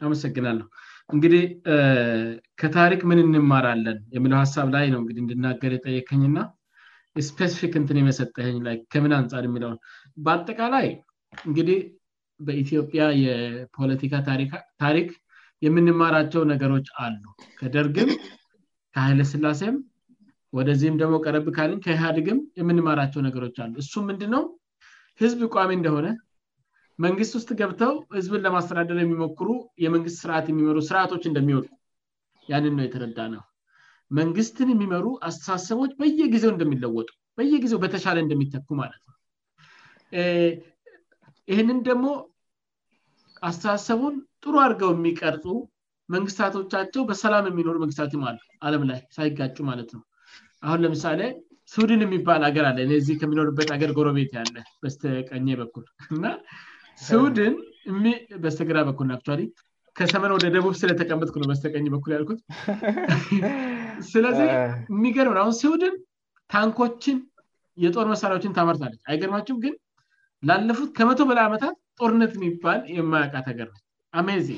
አመሰግናለሁ እንግዲህ ከታሪክ ምን እንማራለን የሚለው ሀሳብ ላይ ነው እንድናገር የጠየከኝና ስፔሲፊክ እንትን የመሰጠኝ ላይ ከምን አንጻር የሚለውን በአጠቃላይ እንግዲህ በኢትዮጵያ የፖለቲካ ታሪክ የምንማራቸው ነገሮች አሉ ከደርግም ከኃይለስላሴም ወደዚህም ደግሞ ቀረብ ካል ከኢህአዴግም የምንማራቸው ነገሮች አሉ እሱም ምንድንነው ህዝብ እቋሚ እንደሆነ መንግስት ውስጥ ገብተው ህዝብን ለማስተዳደር የሚሞክሩ የመንግስት ስርዓት የሚመሩ ስርዓቶች እንደሚወቁ ያንን ነው የተረዳ ነው መንግስትን የሚመሩ አስተሳሰቦች በየጊዜው እንደሚለወጡ በየጊዜው በተሻለ እንደሚተኩ ማለት ነው ይህንን ደግሞ አስተሳሰቡን ጥሩ አርገው የሚቀር መንግስታቶቻቸው በሰላም የሚኖሩ መንግስታት አለም ላይ ሳይጋ ማለት ነው አሁን ለምሳሌ ሱድን የሚባል አገር አለ ዚ ከሚኖርበት አገር ጎረቤት ያለ በስተቀ በኩል ስውድን እ በስተግራ በኩል ናክቸ ከሰመን ወደ ደቡብ ስለተቀመጥኩ ነ በስተቀኝ በኩል ያልኩት ስለዚህ እሚገርም አሁን ስውድን ታንኮችን የጦር መሳሪያዎችን ታመርታለች አይገርማቸው ግን ላለፉት ከመቶ በላይ ዓመታት ጦርነት የሚባል የማያውቃት ሀገር ነ አሜዚ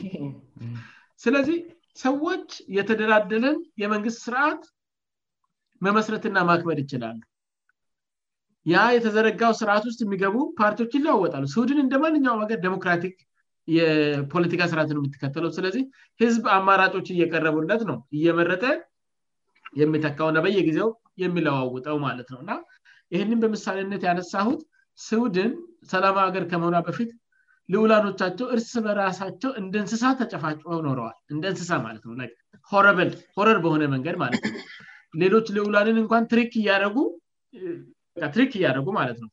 ስለዚህ ሰዎች የተደላደለን የመንግስት ስርዓት መመስረትና ማክበድ ይችላሉ ያ የተዘረጋው ስርዓት ውስጥ የሚገቡ ፓርቲዎች ይለዋወጣሉ ስውድን እንደ ማንኛውም ገር ዴሞክራቲክ የፖለቲካ ስርዓት ነው የሚትከተለው ስለዚህ ህዝብ አማራጮች እየቀረቡነት ነው እየመረጠ የሚጠቀውነ በየጊዜው የሚለዋውጠው ማለት ነው ና ይህንም በምሳሌነት ያነሳሁት ስውድን ሰላማ ሀገር ከመሆኗ በፊት ልዑላኖቻቸው እርስ በራሳቸው እንደ እንስሳ ተጨፋጫ ኖረዋል እንደ እንስሳ ማለትነው ሆረር በሆነ መንገድ ማለት ነው ሌሎች ልውላንን እንኳን ትሪክ እያደረጉ በትሪክ እያደጉ ማለት ነው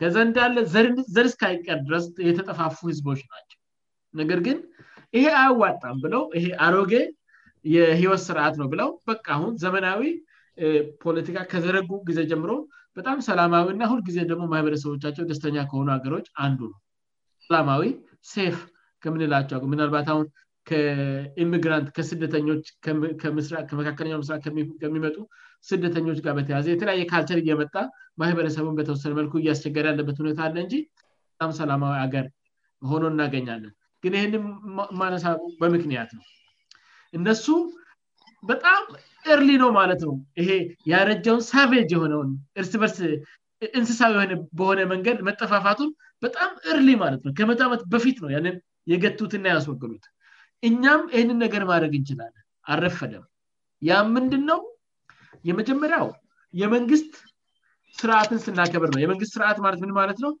ከዛ እንዳለ ዘር ስካይቀር ድረስ የተጠፋፉ ህዝቦች ናቸው ነገር ግን ይሄ አያዋጣም ብለው ይሄ አሮጌ የህይወት ስርዓት ነው ብለው በ አሁን ዘመናዊ ፖለቲካ ከዘረጉ ጊዜ ጀምሮ በጣም ሰላማዊና ሁልጊዜ ደግሞ ማህበረሰቦቻቸው ደስተኛ ከሆኑ ሀገሮች አንዱ ነው ሰላማዊ ሴፍ ከምንላቸው ምናልባት ሁን ከኢሚግራንት ከስደተኞች ከመካከለኛው ስራ ከሚመጡ ስደተኞች ጋር በተያዘ የተለያየ ካልቸር እየመጣ ማህበረሰቡን በተወሰነ መልኩ እያስቸገር ያለበት ሁኔታ አለ እንጂ በጣም ሰላማዊ አገር ሆኖን እናገኛለን ግን ይህንም የማነሳ በምክንያት ነው እነሱ በጣም እርሊ ነው ማለት ነው ይሄ ያረጃውን ሳቬጅ የሆነውን እርስ በርስ እንስሳ የሆነ በሆነ መንገድ መጠፋፋቱን በጣም እር ማለትነ ከመት መት በፊት ነው ንም የገቱትና ያስወግሉት እኛም ይህንን ነገር ማድደረግ እንችላለን አልረፈደም ያም ምንድ ነው የመጀመሪያው የመንግስት ስርዓትን ስናከብር ነው የመንግስት ስርዓት ማ ምን ማለት ነው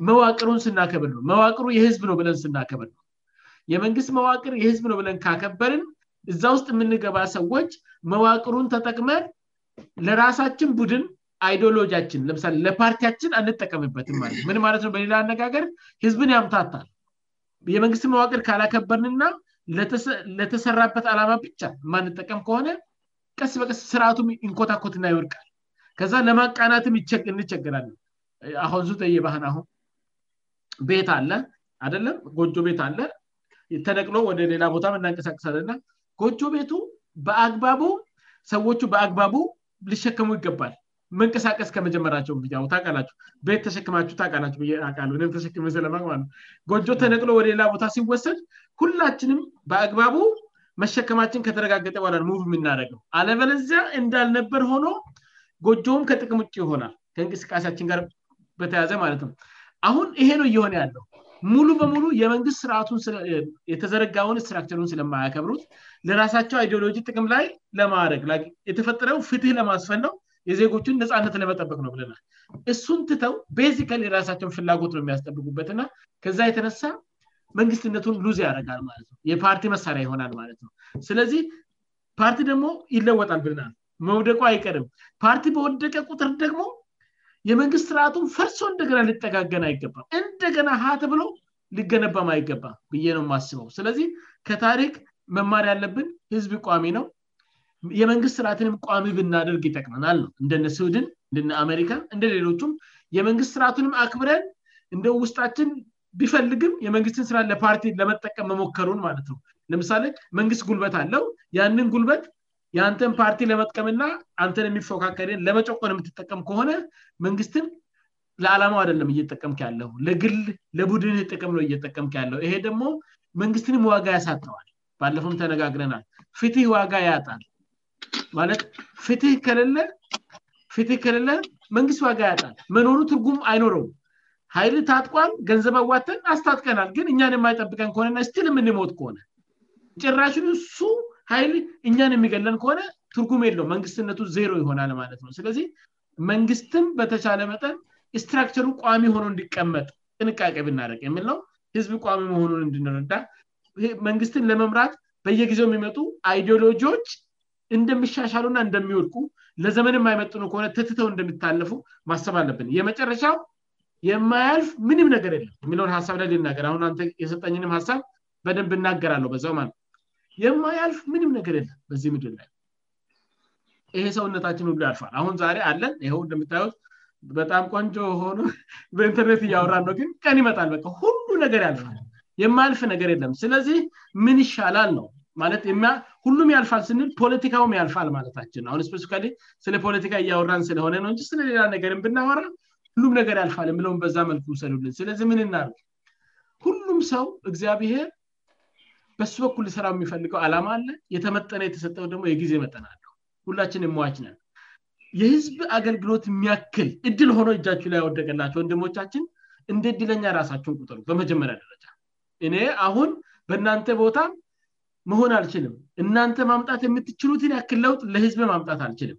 መዋቅሩን ስናከብር ነው መዋቅሩ የህዝብ ነ ብለን ስናከብር ነው የመንግስት መዋቅር የህዝብ ነው ብለን ካከበርን እዛ ውስጥ የምንገባ ሰዎች መዋቅሩን ተጠቅመ ለራሳችን ቡድን አይዲሎጂችን ለምሳሌ ለፓርቲያችን አንጠቀምበትም ማለት ምን ማለት ነ በሌላ አነጋገር ህዝብን ያምታታል የመንግስት መዋቅር ካላከበርንና ለተሰራበት አላማ ብቻ ማንጠቀም ከሆነ ቀስ በቀስ ስርዓቱም እንኮታኮት ና ይወርቃል ከዛ ለማቃናትም እንቸግራለን አሁን ዙተየባህን አሁን ቤት አለ አደለም ጎጆ ቤት አለ ተደቅሎ ወደ ሌላ ቦታ ናንቀሳቀሳለ ና ጎጆ ቤቱ በአግባቡ ሰዎቹ በአግባቡ ልሸከሙ ይገባል መንቀሳቀስ ከመጀመራቸው ታቃላችሁ በት ተሸክማችሁ ቃሁ ቃተሸክስለ ጎጆ ተነቅሎ ወደ ሌላ ቦታ ሲወሰድ ሁላችንም በአግባቡ መሸከማችን ከተረጋገጠ ባላ የምናደረግ ነው አለበለዚያ እንዳልነበር ሆኖ ጎጆውም ከጥቅም ውጭ የሆናል ከእንቅስቃሴችን ጋር በተያዘ ማለት ነው አሁን ይሄ ነው እየሆን ያለው ሙሉ በሙሉ የመንግስት ስርዓቱየተዘረጋውን ስትራክቸሩን ስለማያከብሩት ለራሳቸው አይዲሎጂ ጥቅም ላይ ለማረግ የተፈጠረው ፍትህ ለማስፈል ነው የዜጎችን ነፃነት ለመጠበቅ ነው ብለናል እሱን ትተው ቤዚካሊ የራሳቸውን ፍላጎት ነው የሚያስጠብቁበትና ከዛ የተነሳ መንግስትነቱን ሉዚ ያደረጋል ማለት ነው የፓርቲ መሳሪያ የሆናል ማለት ነው ስለዚህ ፓርቲ ደግሞ ይለወጣል ብናል መውደቆ አይቀርም ፓርቲ በወደቀ ቁጥር ደግሞ የመንግስት ስርዓቱን ፈርሶ እንደገና ሊጠጋገን አይገባም እንደገና ሀ ተብሎ ሊገነባም አይገባ ብዬ ነው ማስበው ስለዚህ ከታሪክ መማር ያለብን ህዝብ እቋሚ ነው የመንግስት ስርዓትንም ቋሚ ብናደርግ ይጠቅመናል ነው እንደነ ስድን እንደ አሜሪካ እንደ ሌሎችም የመንግስት ስርዓትንም አክብረን እንደ ውስጣችን ቢፈልግም የመንግስትን ስራ ለፓርቲ ለመጠቀም መሞከሩን ማለት ነው ለምሳሌ መንግስት ጉልበት አለው ያንን ጉልበት የአንተን ፓርቲ ለመጥቀምና አንተን የሚፎካከልን ለመጨቆን የምትጠቀም ከሆነ መንግስትን ለዓላማው አደለም እየጠቀምክ ያለው ለግል ለቡድንህ ጥቅም ነ እየጠቀምክ ያለው ይሄ ደግሞ መንግስትንም ዋጋ ያሳተዋል ባለፎውም ተነጋግረናል ፍትህ ዋጋ ያጣል ማለት ፍትህ ከሌለ ፍትህ ከሌለ መንግስት ዋጋ ያጣል መኖሆኑ ትርጉም አይኖረው ሀይል ታጥቋል ገንዘብ አዋተን አስታጥቀናል ግን እኛን የማይጠብቀን ከሆነና ስቲል የምንመት ከሆነ ጭራሽን እሱ ኃይል እኛን የሚገለን ከሆነ ትርጉም የለው መንግስትነቱ ዜሮ የሆናል ማለት ነው ስለዚህ መንግስትን በተቻለ መጠን ስትራክቸሩ ቋሚ ሆኖ እንዲቀመጥ ጥንቃቄ ብናደርቅ የምለው ህዝብ ቋሚ መሆኑን እንድንረዳ መንግስትን ለመምራት በየጊዜው የሚመጡ አይዲኦሎጂዎች እንደሚሻሻሉእና እንደሚወልቁ ለዘመን የማይመጥነ ከሆነ ተትተው እንደሚታለፉ ማሰብ አለብን የመጨረሻ የማያያልፍ ምንም ነገር የለም የሚ ሳብ ላይ ልናገር የሰጠኝን ሳብ በደብ እናገራለ በዚው የማያያልፍ ምንም ነገር የለም በዚህ ምድ ላይ ይሄ ሰውነታችን ሁሉ ያልፋል አሁን ዛሬ አለን ይው እንደምታት በጣም ቆንጆ ሆነ በኢንተርኔት እያውራለው ግን ቀን ይመጣል በ ሁሉ ነገር ያልፋል የማያልፍ ነገር የለም ስለዚህ ምን ይሻላል ነው ማለት ሁሉም ያልፋል ስንል ፖለቲካውም ያልፋል ማለታችን አሁን ስፔስፊካሌ ስለ ፖለቲካ እያወራን ስለሆነ ነው እን ስለሌላ ነገር ብናወራ ሁሉም ነገር ያልፋል የለው በዛ መልኩ ውሰዱልን ስለዚህ ምን እናር ሁሉም ሰው እግዚአብሔር በሱ በኩል ስራው የሚፈልገው አላማ አለ የተመጠነ የተሰጠው ደግሞ የጊዜ መጠናለው ሁላችን የመዋችነን የህዝብ አገልግሎት የሚያክል እድል ሆነው እጃችው ላይ ያወደቀላቸ ወንድሞቻችን እንደ እድለኛ ራሳችን ቁጥሩ በመጀመሪያ ደረጃ እኔ አሁን በናንተ ቦታ መሆን አልችልም እናንተ ማምጣት የምትችሉትን ያክልለውጥ ለህዝብ ማምጣት አልችልም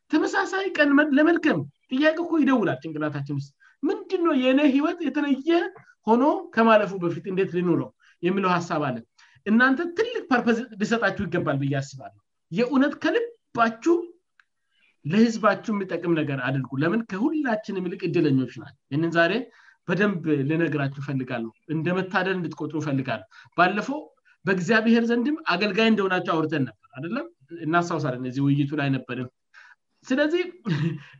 ተመሳሳይ ቀንለመልከም ጥያቄ ይደውላል ጭንቅላታችን ስ ምንድ ነው የእኔ ህይወት የተለየ ሆኖ ከማለፉ በፊት እንዴት ልኑረው የሚለው ሀሳብ አለ እናንተ ትልቅ ፓርፐዝ ሊሰጣችሁ ይገባል ብያስባለ የእውነት ከልባችሁ ለህዝባችሁ የሚጠቅም ነገር አድርጉ ለምን ከሁላችን ልቅ እድለኞች ና ይህንን ዛሬ በደንብ ልነግራቸው ፈልጋሉ እንደመታደር እንድትቆጥሮ ይፈልጋሉ ባለፎው በእግዚአብሔር ዘንድም አገልጋይ እንደሆናቸው አውርተን ነበር አደለም እናሳውሳለን እዚህ ውይይቱ ላይ ነበርም ስለዚህ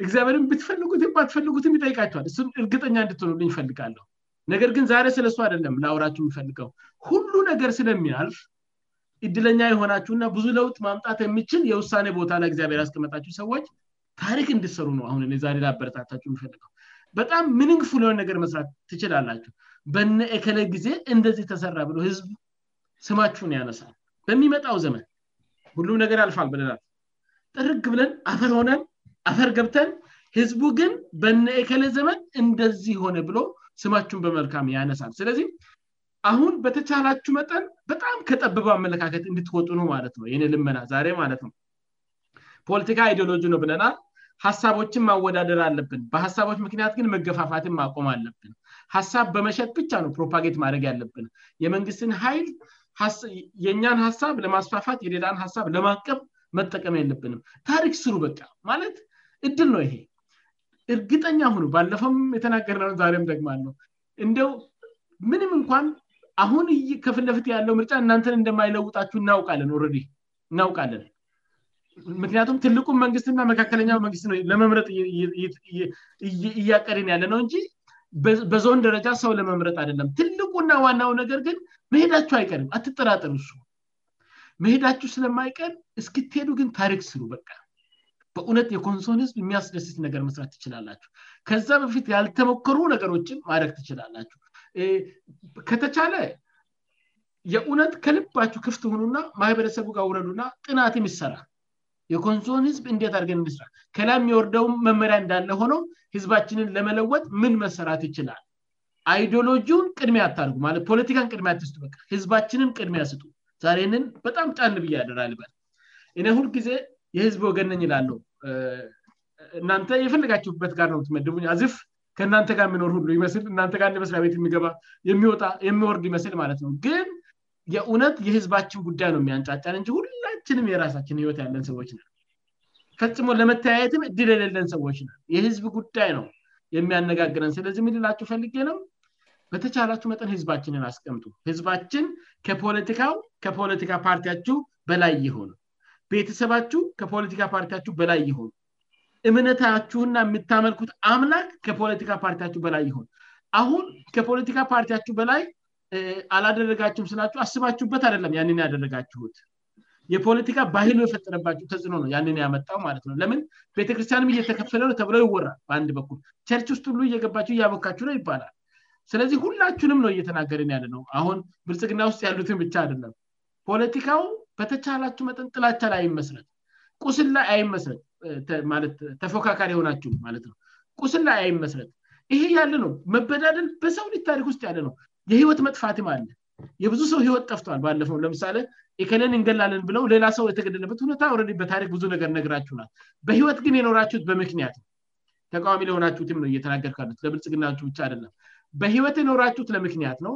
እግዚአብሔር ብትፈልጉት ማትፈልጉትም ይጠይቃቸዋል እሱን እርግጠኛ እንድትኑልኝ ይፈልጋለሁ ነገር ግን ዛሬ ስለሱ አደለም ለአውራችሁ የሚፈልገው ሁሉ ነገር ስለሚያልፍ እድለኛ የሆናችሁና ብዙ ለውጥ ማምጣት የሚችል የውሳኔ ቦታ ላእግዚአብሔር ያስቀመጣችሁ ሰዎች ታሪክ እንድሰሩ ነው አሁን ዛሬ ለአበረታታሁ ፈልገው በጣም ምንንግፉ ሊሆን ነገር መስራት ትችላላችው በነከለይ ጊዜ እንደዚህ ተሰራ ብሎ ህዝብ ስማችሁን ያነሳል በሚመጣው ዘመን ሁሉም ነገር ያልፋል ብለናል ጥርግ ብለን አፈር ሆነን አፈር ገብተን ህዝቡ ግን በነ ከለ ዘመን እንደዚህ ሆነ ብሎ ስማችን በመልካም ያነሳል ስለዚህ አሁን በተቻላችሁ መጠን በጣም ከጠብበው አመለካከት እንድትወጡ ነው ማለት ነው ኔ ልመና ዛሬ ማለት ነው ፖለቲካ አይዲዮሎጂ ነው ብለና ሀሳቦችን ማወዳደር አለብን በሀሳቦች ምክንያት ግን መገፋፋትን ማቆም አለብን ሀሳብ በመሸት ብቻ ነው ፕሮፓጌት ማድረግ ያለብን የመንግስትን ይልየእኛን ሀሳብ ለማስፋፋት የሌዳን ሳብ ለማቀብ መጠቀም ያለብንም ታሪክ ስሩ በቃ ማለት እድል ነው ይሄ እርግጠኛ ሁኑ ባለፈውም የተናገርነን ዛሬም ደግአለው እንደው ምንም እንኳን አሁን ከፍለፍት ያለው ምርጫ እናንተን እንደማይለውጣችሁ እናውቃለን ረዴ እናውቃለን ምክንያቱም ትልቁ መንግስትና መካከለኛው መንግስት ለመምረጥ እያቀሪን ያለ ነው እንጂ በዞን ደረጃ ሰው ለመምረጥ አደለም ትልቁና ዋናው ነገር ግን መሄዳቸው አይቀርም አትጠራጠርሱ መሄዳችሁ ስለማይቀር እስክትሄዱ ግን ታሪክ ስሉ በቃ በእውነት የኮንሶን ህዝብ የሚያስደስት ነገር መስራት ትችላላችሁ ከዛ በፊት ያልተሞከሩ ነገሮችም ማድረግ ትችላላችሁ ከተቻለ የእውነት ከልባቸሁ ክፍት ሁኑና ማህበረሰቡ ጋርውረዱና ጥናትም ይሰራ የኮንሶን ህዝብ እንዲ ታርገንስራ ከላ የሚወርደው መመሪያ እንዳለ ሆነው ህዝባችንን ለመለወጥ ምን መሰራት ይችላል አይዲሎጂውን ቅድሜ አታልጉ ማለ ፖለቲካን ቅድሚ አትስጡ በ ህዝባችንን ቅድሚ ስጡ ዛሬንን በጣም ጫን ብያ ያደራ ልበት እኔ ሁልጊዜ የህዝብ ወገነኝ ላለው እናንተ የፈለጋቸሁበት ጋር ነው ትመድቡኝ ዝፍ ከናንተ ጋር የሚኖርልእና ጋመስሪያ ቤት የሚገባ ጣየሚወርዱ ይመስል ማለት ነው ግን የእውነት የህዝባችን ጉዳይ ነው የሚያንጫጫን እ ሁላችንም የራሳችን ይወት ያለን ሰዎች ና ፈጽሞ ለመተያየትም እድል የሌለን ሰዎች ነ የህዝብ ጉዳይ ነው የሚያነጋግረን ስለዚህ የምልላቸው ፈልጌነው በተቻላችሁ መጠን ህዝባችንን አስቀምጡ ህዝባችን ከፖለቲካው ከፖለቲካ ፓርቲያችሁ በላይ የሆኑ ቤተሰባችሁ ከፖለቲካ ፓርቲያችሁ በላይ የሆኑ እምነታችሁና የምታመልኩት አምላክ ከፖለቲካ ፓርቲያችሁ በላይ የሆን አሁን ከፖለቲካ ፓርቲያችሁ በላይ አላደረጋችሁም ስላችሁ አስባችሁበት አይደለም ያንን ያደረጋችሁት የፖለቲካ ባህሉ የፈጠረባቸው ተጽዕኖ ነው ያንን ያመጣው ማለት ነው ለምን ቤተክርስቲያንም እየተከፈለ ተብለው ይወራል በአንድ በኩል ቸርች ውስጥሉ እየገባቸሁ እያሞካችሁ ነው ይባላል ስለዚህ ሁላችሁንም ነው እየተናገርን ያለ ነው አሁን ብልጽግና ውስጥ ያሉትን ብቻ አደለም ፖለቲካው በተቻላቸሁ መጠን ጥላቻ ላይ አይመስረት ቁስል ላይ አይመስረት ማለት ተፎካካሪ የሆናችሁ ማለት ነው ቁስል ላይ አይመስረት ይሄ ያለ ነው መበዳደል በሰው ታሪክ ውስጥ ያለ ነው የህይወት መጥፋትም አለ የብዙ ሰው ህይወት ጠፍቷዋል ባለፈው ለምሳሌ ለን እንገላልን ብለ ሌላ ሰው የተገደለበት ሁ በብነገ ነግራችሁና በህይወት ግን የኖራችት በምክንያት ተቃዋሚ ለሆናሁትም ነ እተናገር ለብልጽግና ብቻ አደለም በህይወት የኖራችሁት ለምክንያት ነው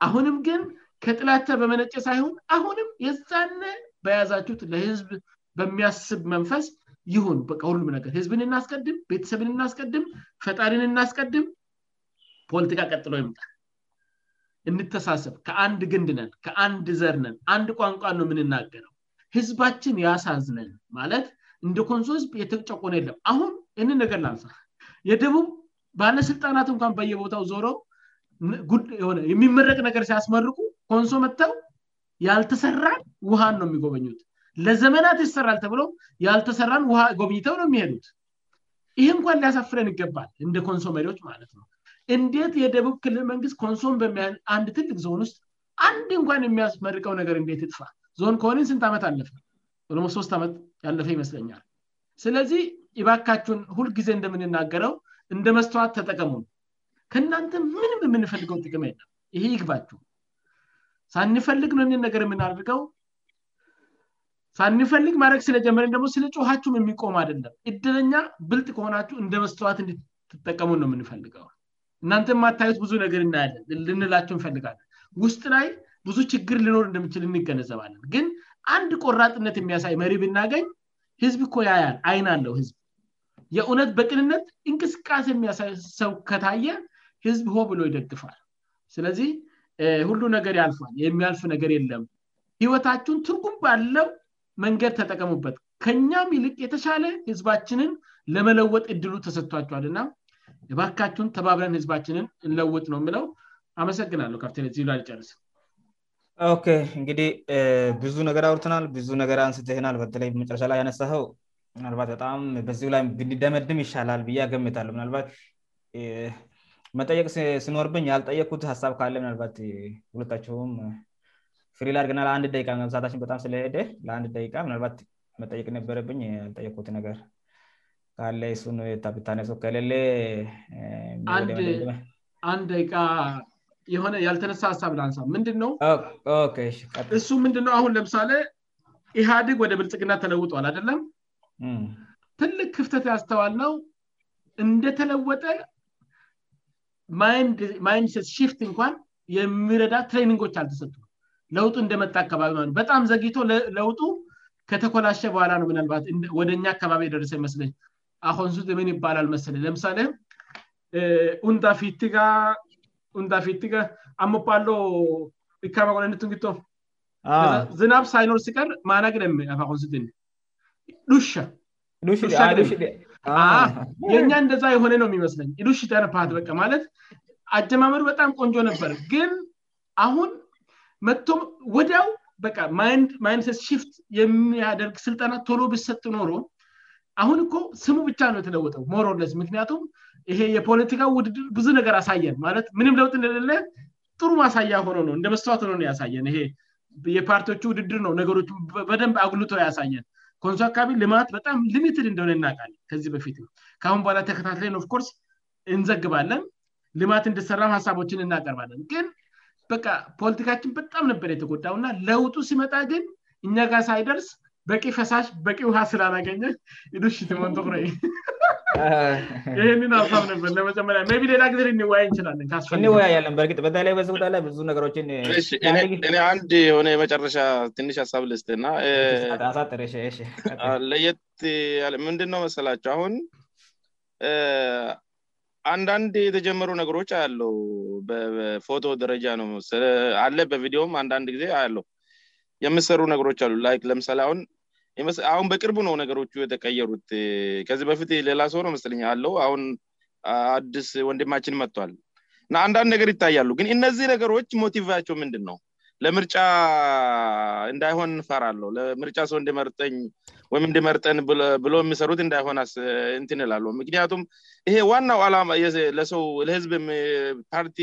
አሁንም ግን ከጥላቸ በመነጨ ሳይሆን አሁንም የዛነ በያዛችሁት ለህዝብ በሚያስብ መንፈስ ይሁን በ ሁሉም ነገር ህዝብን እናስቀድም ቤተሰብን እናስቀድም ፈጣሪን እናስቀድም ፖለቲካ ቀጥሎ ይምጣ እንተሳሰብ ከአንድ ግንድነን ከአንድ ዘርነን አንድ ቋንቋን ነው የምንናገረው ህዝባችን ያሳዝለን ማለት እንደ ኮንሶ ህዝብ የተጫቆነ የለም አሁን እንን ነገር ላልሰ ባለስልጣናት እንኳን በየቦታው ዞሮነ የሚመረቅ ነገር ሲያስመርቁ ኮንሶ መጥተው ያልተሰራን ውሃን ነው የሚጎበኙት ለዘመናት ይሰራል ተብሎ ያልተሰራን ውሃ ጎብኝተው ነው የሚሄዱት ይህ እንኳን ሊያሳፍረን ይገባል እንደ ኮንሶ መሪዎች ማት ነው እንዴት የደቡብ ክልል መንግስት ኮንሶም በሚያል አንድ ትልቅ ዞን ውስጥ አንድ እንኳን የሚያስመርቀው ነገር እንዴት ይጥፋ ዞን ከሆንን ስንት አመት አለፈ ለሞ ሶስት ዓመት ያለፈ ይመስለኛል ስለዚህ ይባካችሁን ሁልጊዜ እንደምንናገረው እንደ መስተዋት ተጠቀሙ ከእናንተ ምንም የምንፈልገው ጥቅም የለም ይሄ ይግባችሁ ሳንፈልግ ነው ንን ነገር የምናድርገው ሳንፈልግ ማድረግ ስለጀመረን ደግሞ ስለጮሃችሁም የሚቆም አደለም እድነኛ ብልጥ ከሆናችሁ እንደ መስተዋት እን ትጠቀሙነው የምንፈልገው እናንተ ማታዩት ብዙ ነገር እናያለንልንላቸው እፈልጋለን ውስጥ ላይ ብዙ ችግር ልኖር እንደምችል እንገነዘባለን ግን አንድ ቆራጥነት የሚያሳይ መሪ ብናገኝ ህዝብ እኮ ያያል አይን አለው ህዝብ የእውነት በቅንነት እንቅስቃሴ የሚያሳይ ሰው ከታየ ህዝብ ሆ ብሎ ይደግፋል ስለዚህ ሁሉ ነገር ያልፋል የሚያልፍ ነገር የለም ህይወታችሁን ትርጉም ባለው መንገድ ተጠቀሙበት ከኛ ልቅ የተሻለ ህዝባችንን ለመለወጥ እድሉ ተሰጥቷቸዋል እና ባካችሁን ተባብረን ህዝባችንን እንለውጥ ነው የምለው አመሰግናለሁ ካብቴዚ ላልጨርስ እንግዲህ ብዙ ነገር አውርትናል ብዙ ነገር እንስትህናል በተለይ በመጨረሻ ላይ ያነሳው ናባት በጣም በዚ ላይ ግንዲደመድም ይሻላል ብዬ ያገምታለ ምናልባት መጠየቅ ሲኖርብኝ ያልጠየኩት ሀሳብ ካባት ሁታቸም ፍሪ ላርግና ለአንድ ደቂቃ መብሳችበጣም ስለሄደለንቂባጠቅ የበረ ትነካ ታነ ከሌአንድ ደቂቃ የሆነ ያልተነሳ ሀሳብ ሳምንድነውእሱ ምንድንነው አሁን ለምሳሌ ኢህአድግ ወደ ብልጽቅናት ተለውጠል አደለም ትልቅ ክፍተት ያስተዋልነው እንደተለወጠ ማይንሴት ሽፍት እንኳን የሚረዳ ትሬኒንጎች አልተሰጡ ለውጡ እንደመጣ አካባቢ በጣም ዘጊቶ ለውጡ ከተኮላሸ በኋላ ነው ምባት ወደኛ አካባቢ የደረሰ ይመስለኝ አኮንሱትምን ይባላል መስለኝ ለምሳሌ ንጣፊ ንጣፊቲጋ አሞባሎ ይከርቆትንግቶ ዝናብ ሳይኖር ሲቀር ማናግደአኮንሱት ዱሻ የኛ እንደዛ የሆነ ነው የሚመስለኝ ዱሽ ተነፓት በ ማለት አጀማመሩ በጣም ቆንጆ ነበር ግን አሁን ወዲያውበ ማይንሴት ሽፍት የሚያደርግ ስልጠና ቶሎ ቢሰጥ ኖሮ አሁን እኮ ስሙ ብቻ ነው የተለወጠው ሞሮለዝ ምክንያቱም ይሄ የፖለቲካ ድድብዙ ነገር ያሳየን ማለት ምንም ለውጥ እንደሌለ ጥሩ ማሳያ ሆነው ነው እንደመስተዋት ሆነ ነው ያሳየን ይሄ የፓርቲዎች ውድድር ነው ነገሮች በደንብ አጉልተ ያሳያን ኮንሶ አካባቢ ልማት በጣም ሊሚትድ እንደሆነ እናውቃለን ከዚህ በፊት ነ ካአሁን በኋላ ተከታታይን ኦፍ ኮርስ እንዘግባለን ልማት እንድሰራም ሀሳቦችን እናቀርባለን ግን በቃ ፖለቲካችን በጣም ነበር የተጎዳውና ለውጡ ሲመጣ ግን እኛ ጋር ሳይደርስ በቂ ፈሳሽ በቂ ውሃ ስላላገኘ ዱሽትንቶፍሬይ ይህንን አሳብ ነበር ለመጀመሪያ ቢሌላ ጊዜ እወ ንችላለእወ ያለን በበይላብነችእኔ አንድ የሆነ የመጨረሻ ትንሽ አሳብ ልስትናሳ ለየት ምንድነው መስላቸው አሁን አንዳንድ የተጀመሩ ነገሮች አያለው በፎቶ ደረጃ ነው ለ በቪዲዮም አንዳንድ ጊዜ አያለው የምሰሩ ነገሮች አሉይ ለምሳሌአሁን አሁን በቅርቡ ነው ነገሮቹ የተቀየሩት ከዚህ በፊት ሌላ ሰው ነው መስለኛ አለው አሁን አድስ ወንድማችን መጥቷል እና አንዳንድ ነገር ይታያሉ ግን እነዚህ ነገሮች ሞቲቪቸው ምንድን ነው ለምርጫ እንዳይሆን ፋር አለው ለምርጫ ሰው እንድመርጠኝ ወይም እንድመርጠን ብሎ የሚሰሩት እንዳሆን እንትንላለ ምክንያቱም ይሄ ዋናው ላህዝብ ፓርቲ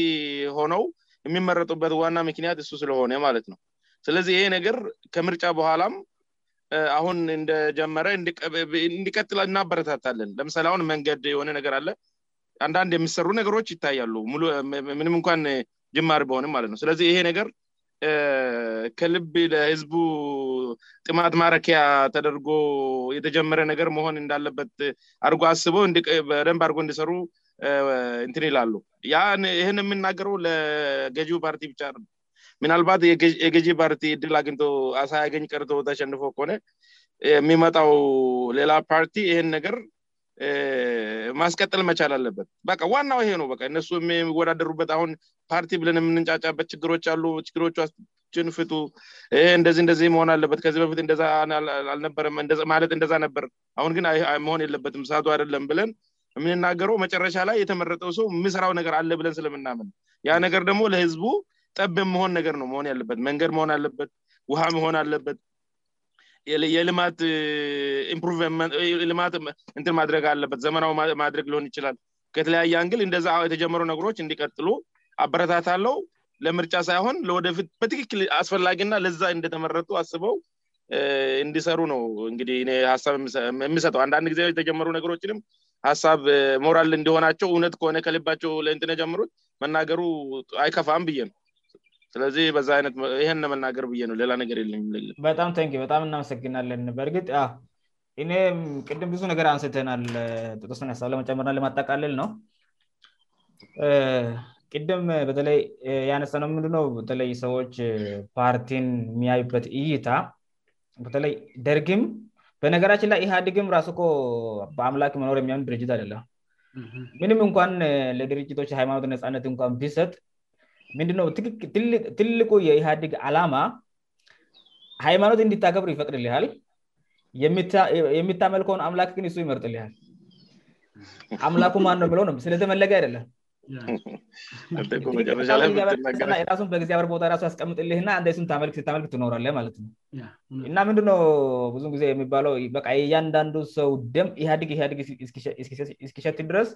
ሆነው የሚመረጡበት ዋና ምክንያት እሱ ስለሆነ ማለት ነው ስለዚህ ይህ ነገር ከምርጫ በኋላም አሁን እንደጀመረ እንዲቀጥል እናበረታታለን ለምሳሌ አሁን መንገድ የሆነ ነገር አለ አንዳንድ የምሰሩ ነገሮች ይታያሉ ምንም እንኳን ጅማር በሆንም ማለት ነው ስለዚህ ይሄ ነገር ከልብ ለህዝቡ ጥማት ማረኪያ ተደርጎ የተጀመረ ነገር መሆን እንዳለበት አድርጎ አስበ በደንብ አርጎ እንዲሰሩ እንትን ይላሉ ያ ይህን የምናገረው ለገዢው ፓርቲ ብቻላ ምናልባት የግዢ ፓርቲ እድል አግኝቶ አሳ አገኝ ቀርቶ ተሸንፎ ከሆነ የሚመጣው ሌላ ፓርቲ ይህን ነገር ማስቀጥል መቻል አለበት በ ዋና ይሄ ነው እነሱ የሚወዳደሩበት ሁን ፓርቲ ብለን የምንጫጫበት ችግሮች አሉችግሮችንፍ እንደዚእንደሆን አለበትከዚህ በደነበአሁንግን መሆን የለበት አደለምብለን የምንናገረው መጨረሻ ላይ የተመረጠው ሰው የሚስራው ነገር አለ ብለን ስለምናምን ያ ነገር ደግሞ ለህዝቡ ጠብ የመሆን ነገር ነው መሆን ያለበት መንገድ መሆን አለበት ውሃ መሆን አለበት የልማት ምፕልማት ንትን ማድረግ አለበት ዘመናዊ ማድረግ ሊሆን ይችላል ከተለያያንግል እንደ የተጀመሩ ነገሮች እንዲቀጥሉ አበረታት አለው ለምርጫ ሳይሆን ለወደፊት በትክክል አስፈላጊና ለዛ እንደተመረቱ አስበው እንዲሰሩ ነው እንግዲህ ሳብ የሚሰጠው አንዳንድ ጊዜ የተጀመሩ ነገሮችንም ሀሳብ ሞራል እንዲሆናቸው እውነት ከሆነ ከሊባቸው ለእንትን የጀምሩት መናገሩ አይከፋም ብዬንው ስለዚህ በዛአይነት ይን ለመናገር ብዬ ነው ሌላ ነገር የለሚመለ በጣም ንበጣም እናመሰግናለን በርግጥ እም ቅም ብዙ ነገር አንስተናል ጥቅስት ያሳ ለመጨመርና ለማጠቃልል ነው ቅድም በተለይ የነሳ ነው ምንድ በተለይ ሰዎች ፓርቲን የሚያዩበት እይታ በተለይ ደርግም በነገራችን ላይ ኢህአዲግም ራስኮ በአምላክ መኖር የሚያምን ድርጅት አደለም ምንም እንኳን ለድርጅቶች ሃይማኖት ነፃነት እኳን ቢሰጥ ምንድ ትልቁ የኢህአድግ አላማ ሃይማኖት እንዲታገብሩ ይፈቅድ ሊል የሚታመልክሆን አምላክ ግን ሱ ይመርጥ ሊል አምላኩ ማን ነው ብለሆንም ስለተመለገ አይደለምራሱ በጊዜ በር ቦታሱ ያስቀምጥናሱ ልታመልክ ትኖራለ ማለት ነው እና ምንድነ ብዙን ጊዜ የሚባውበ እያንዳንዱ ሰው ደም ኢህግግ እስኪሸት ድረስ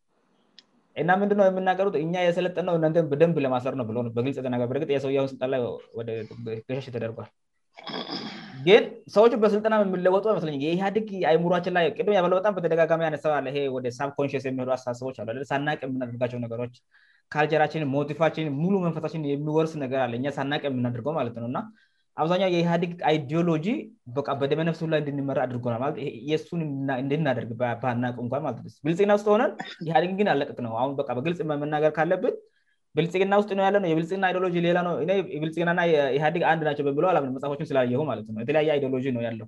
እና ምንድው የምናገሩት እ የሰለጠእ በደብ ለማሰነውብበሰውደሻሽ ተደርጓል ግን ሰዎቹ በስልጠና የሚለወጡ መስለ የኢህደግ አይሙሯችን ላበጣም በተደጋሚ ያነወደብን የሚ ቦ አሳናቅ የምናደርጋቸው ነገሮች ካልቸራችን ሞቲፋችንን ሙሉ መንፈሳችን የሚወርስ ነገር አለ ሳናቅ የምናደርገው ማለት ነውእና አብዛኛው የኢህዲግ አይዲኦሎጂ በደመነፍስ ላይ እንድንመ አድርጎናልሱን እንድናደርግ ናእ ስ ብልጽቅና ውስጥ ሆነን ኢህግ ግን ያለቀቅ ነው ሁ በግልጽ መናገር ካለብን ብልጽቅና ውስጥ ነው ያለው ብልጽና ዲሎጂ ሌላው ብልጽና ግ አንድ ናቸውበ ላ መጽፎችን ስላየው ማለትነየተለያየ አዲዮሎጂ ነው ያለው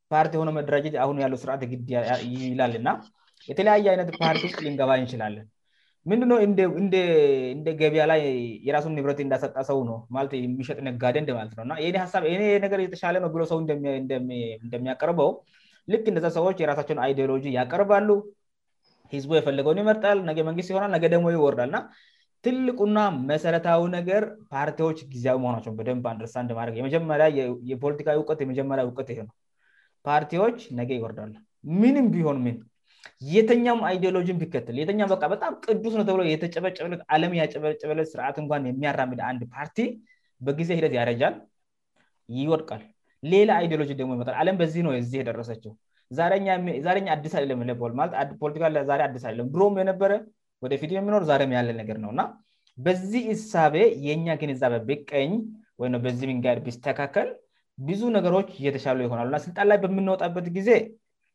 ፓርቲ የሆ መደራጀሁ ያ ስርትግይላል ና የተለያየ አይነት ፓርቲ ውስጥ ሊንገባ እንችላለን ምንድ ደገቢያ ላይ የራሱ ንብረት እንዳሰጣ ሰው ነየሚሸጥ ነጋደንማነውየተሻለሰውእንደሚያቀርበው እንደዛ ሰዎች የራሳቸውን አይዲሎጂ ያቀርባሉ ህዝቦ የፈለገውን ይመርጣልመንስ ሲሆናልነገደግሞ ይወርዳልና ትልቁና መሰረታዊ ነገር ፓርቲዎች ጊዜዊ መሆናቸው በደብ አንንድማካጀመሪያ እውቀት ይ ፓርቲዎች ነገ ይወርዳል ምንም ቢሆን ምን የተኛም አይዲዮሎጂ ቢከትልበበጣም ቅዱስ ነብ የተጨበጨበ ለም ያጨበጨበለስርት እን የሚያራምድ አንድ ፓርቲ በጊዜ ሂደት ያረጃል ይወድቃል ሌላ አዲሎጂ ደግሞ ይጣል አለም በዚ ነው የደረሰችው ዲስ አለም አለም ሮም የነበረ ወደ ፊት የሚኖር ዛም ያለን ነገር ነውእና በዚህ እሳቤ የኛ ግንዛበ ብቀኝ ወይ በዚህ ንር ቢስተካከል ብዙ ነገሮች እየተሻሉ ይሆናሉ ና ስልጣን ላይ በምንወጣበት ጊዜ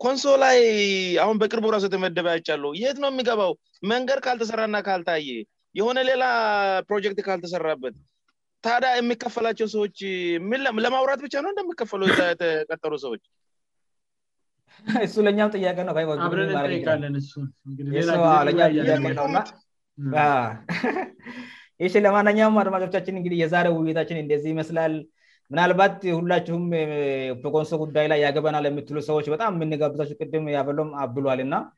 ኮንሶ ላይ አሁን በቅርቡ ራሱ የተመደበ አይቻሉ ይት ነው የሚገባው መንገድ ካልተሰራ እና ካልታየ የሆነ ሌላ ፕሮጀክት ካልተሰራበት ታዲያ የሚከፈላቸው ሰዎች ለማውራት ብቻ ነው እንደሚከፈሉ የተቀጠሉ ሰዎች እሱ ለእኛም ጥያቄ ነው እቄይ ለማናኛውም አድማጮቻችን ዲህ የዛር ውይታችን እንደዚህ ይመስላል ምናልባት ሁላችሁም በቆንሶ ጉዳይ ላይ ያገበናል የምት ሰዎችበጣም የምንጋብቸሁቅም ያበሎም አብሏልና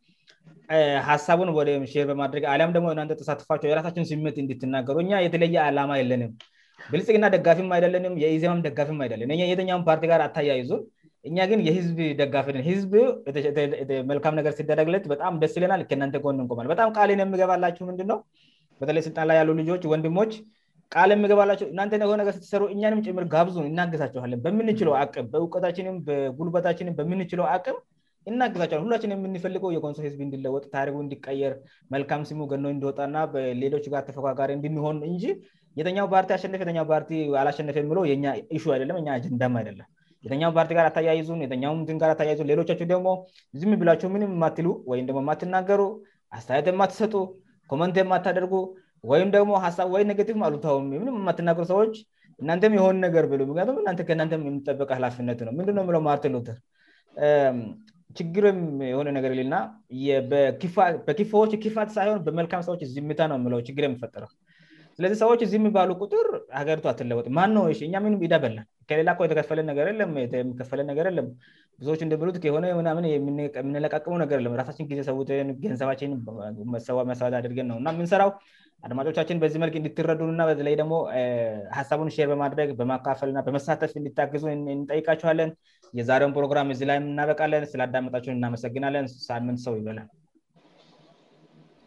ሀሳቡን ወደርበማረአሊያምደግሞእተሳትፋቸየራሳችን ሲት እንድትናገሩእ የተለየ አላማ የለንም ብልጽቅና ደጋፊም አይደለንም የዜማ ደጋፊ አይደለንየተ ፓርቲ ጋር አታያይዙ እ ግን የህዝብ ደጋፍህዝብመልካምነገር ሲደረግለምደስለናልከን እቆማልበጣም ቃልን የሚገባላችሁንድነው በተለይ ስልጣን ላይ ያሉ ልጆች ወንድሞች ቃል ምገብላቸው እናንሆነ ስትሰሩ እኛንም ጭምር ጋብዙን እናገሳቸኋለን በምንችለው ቅም በእውቀታችን በጉልበታችን በምንችለው አቅም እናግዛቸ ሁላችን የምንፈልገው የጎንሶህዝብ እንድለወጥ ታሪ እንዲቀየር መልም ሲሙ ገ እንዲወጣና ሌሎች ጋር ተካካሪእንድሆን እ የተኛው ፓርቲ አሸነፍ ርቲ አላሸነፍ ለየ አይደለም አጀንዳ አይደለም ተውፓርቲር ታያይዙንይሌሎቻቸው ደግሞ ብ ብላቸው ምንም ማትሉወይምየማትናገሩ አስተያት የማትሰጡ ኮመንቴ ማታደርጉ ወይም ደግሞ ሳብ ወይ ነገቲ አሉታውም ም ማትናገሮ ሰዎች እናንተም የሆን ነገር ብያከ የምጠበቀ ሃላፍነት ነው ንድ ው ማርት ሎተር ችግርም የሆነ ነገር የሌልና በዎች ኪፋት ሳይሆን በመልካም ሰዎች ዝምታ ነው ችግር የፈጠረ ስለዚህ ሰዎች እዚህ የሚባሉ ቁጥር ሀገሪቱ አትለወጥ ማነእ ዳ በላ ከሌላ የተከፈለን ነገር ለሚከፈለ ነገር የለም ብዙዎች እንደምሉት ከሆነ ናምን የምንለቃቅመው ነገር ለ ራሳችን ጊዜ ሰዉትን ገንሰባችን ሰዋ መስባት ያድርገን ነው እና የምንሰራው አድማጮቻችን በዚህ መልክ እንድትረዱ እና በተለይ ደግሞ ሀሳቡን ሼር በማድረግ በማካፈል ና በመሳተፍ እንድታግዙ እንጠይቃቸኋለን የዛሬውን ፕሮግራም እዚ ላይ የምናበቃለን ስለአዳመጣቸውን እናመሰግናለን ሳምንት ሰው ይበላል